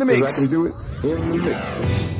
the mix. Exactly do it in the mix.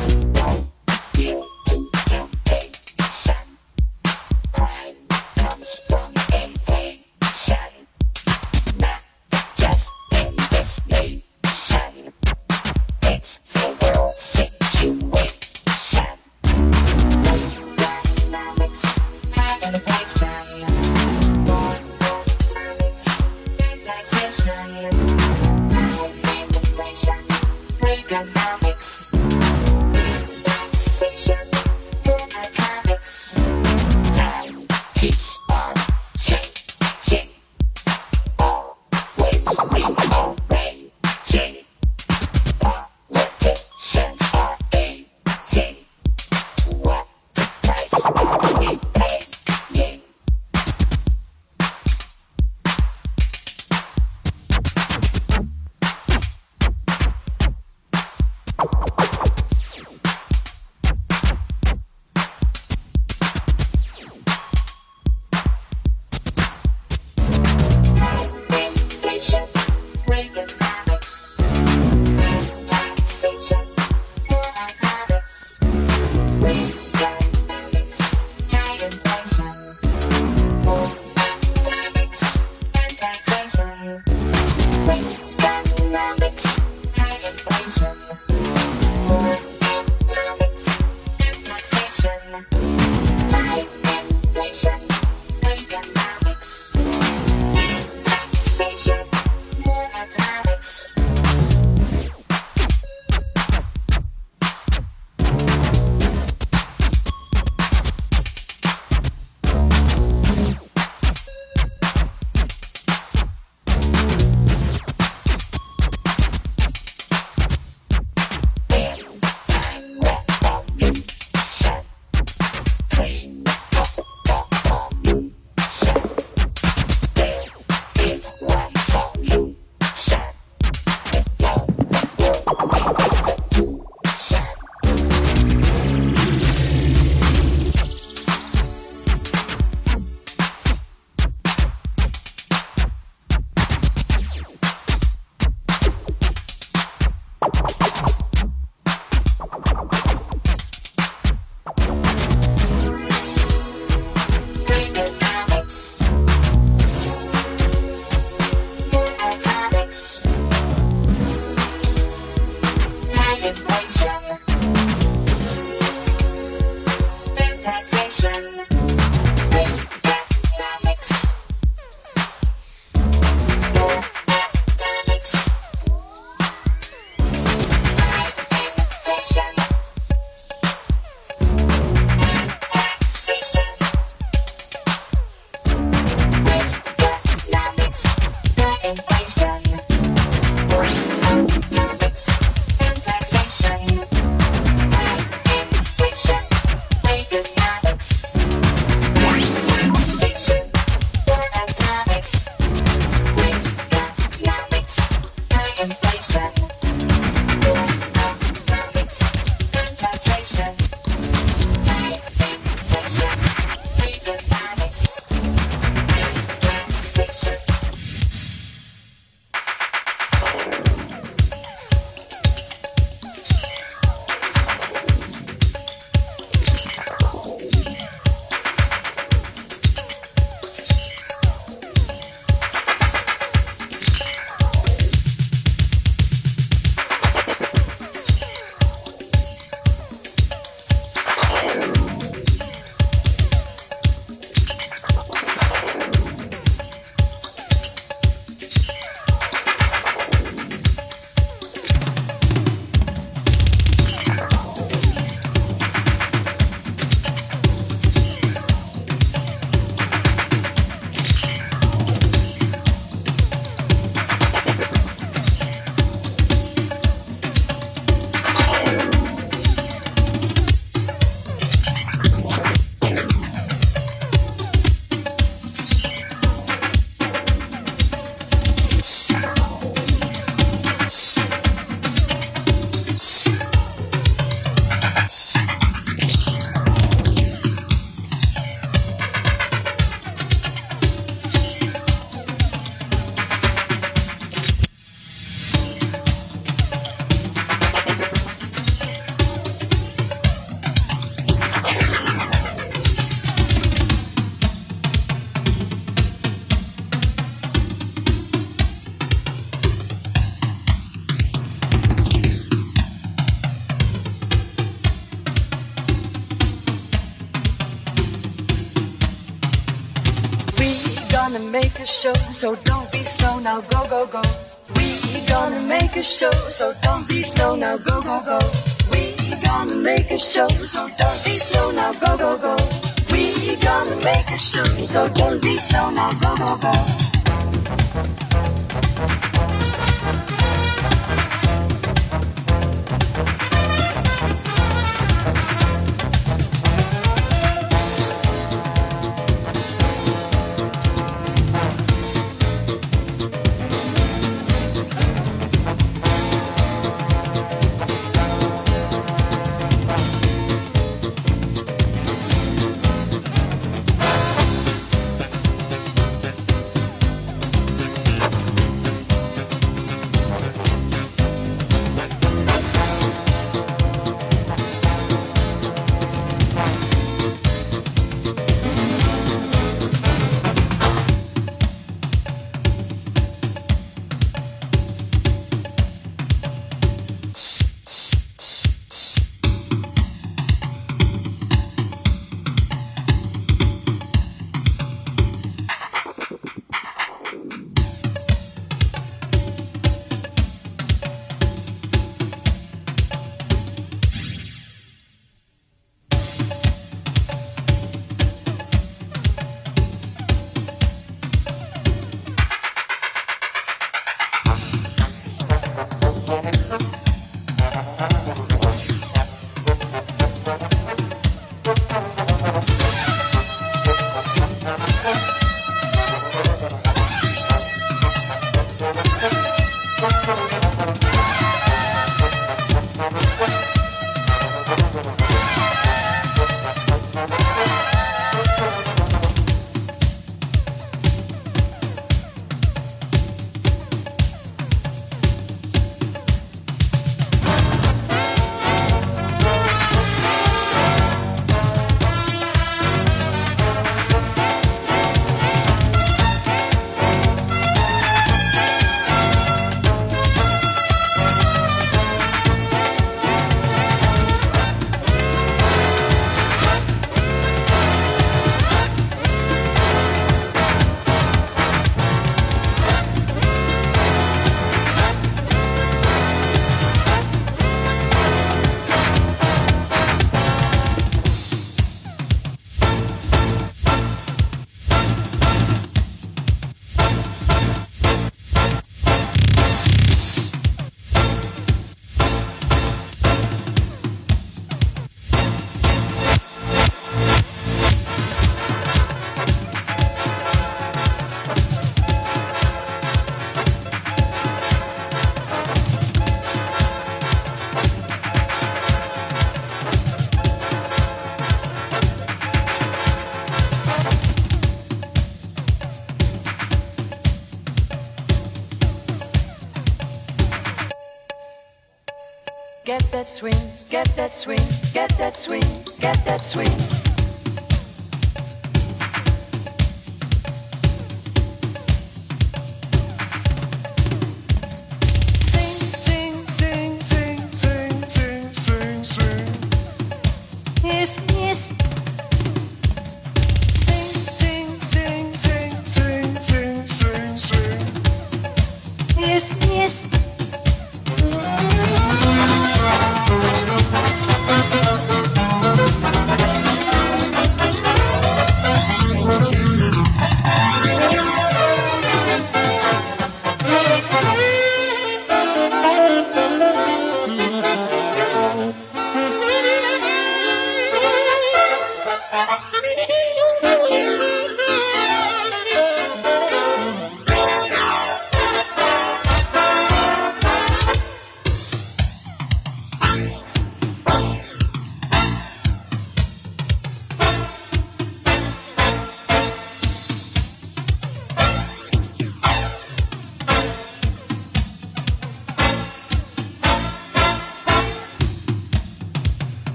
taste that. Make a show, so don't be slow now, go, go, go. We gonna make a show, so don't be slow now, go, go, go. We gonna make a show, so don't be slow now, go, go, go. We gonna make a show, so don't be slow now, go, go, go. Swing, get that swing, get that swing, get that swing.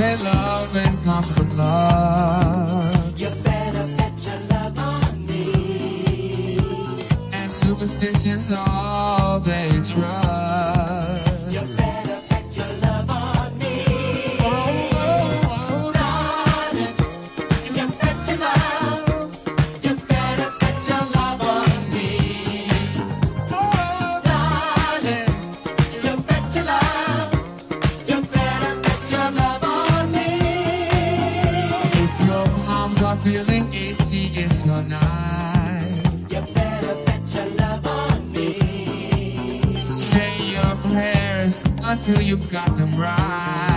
Say love and comes until you've got them right.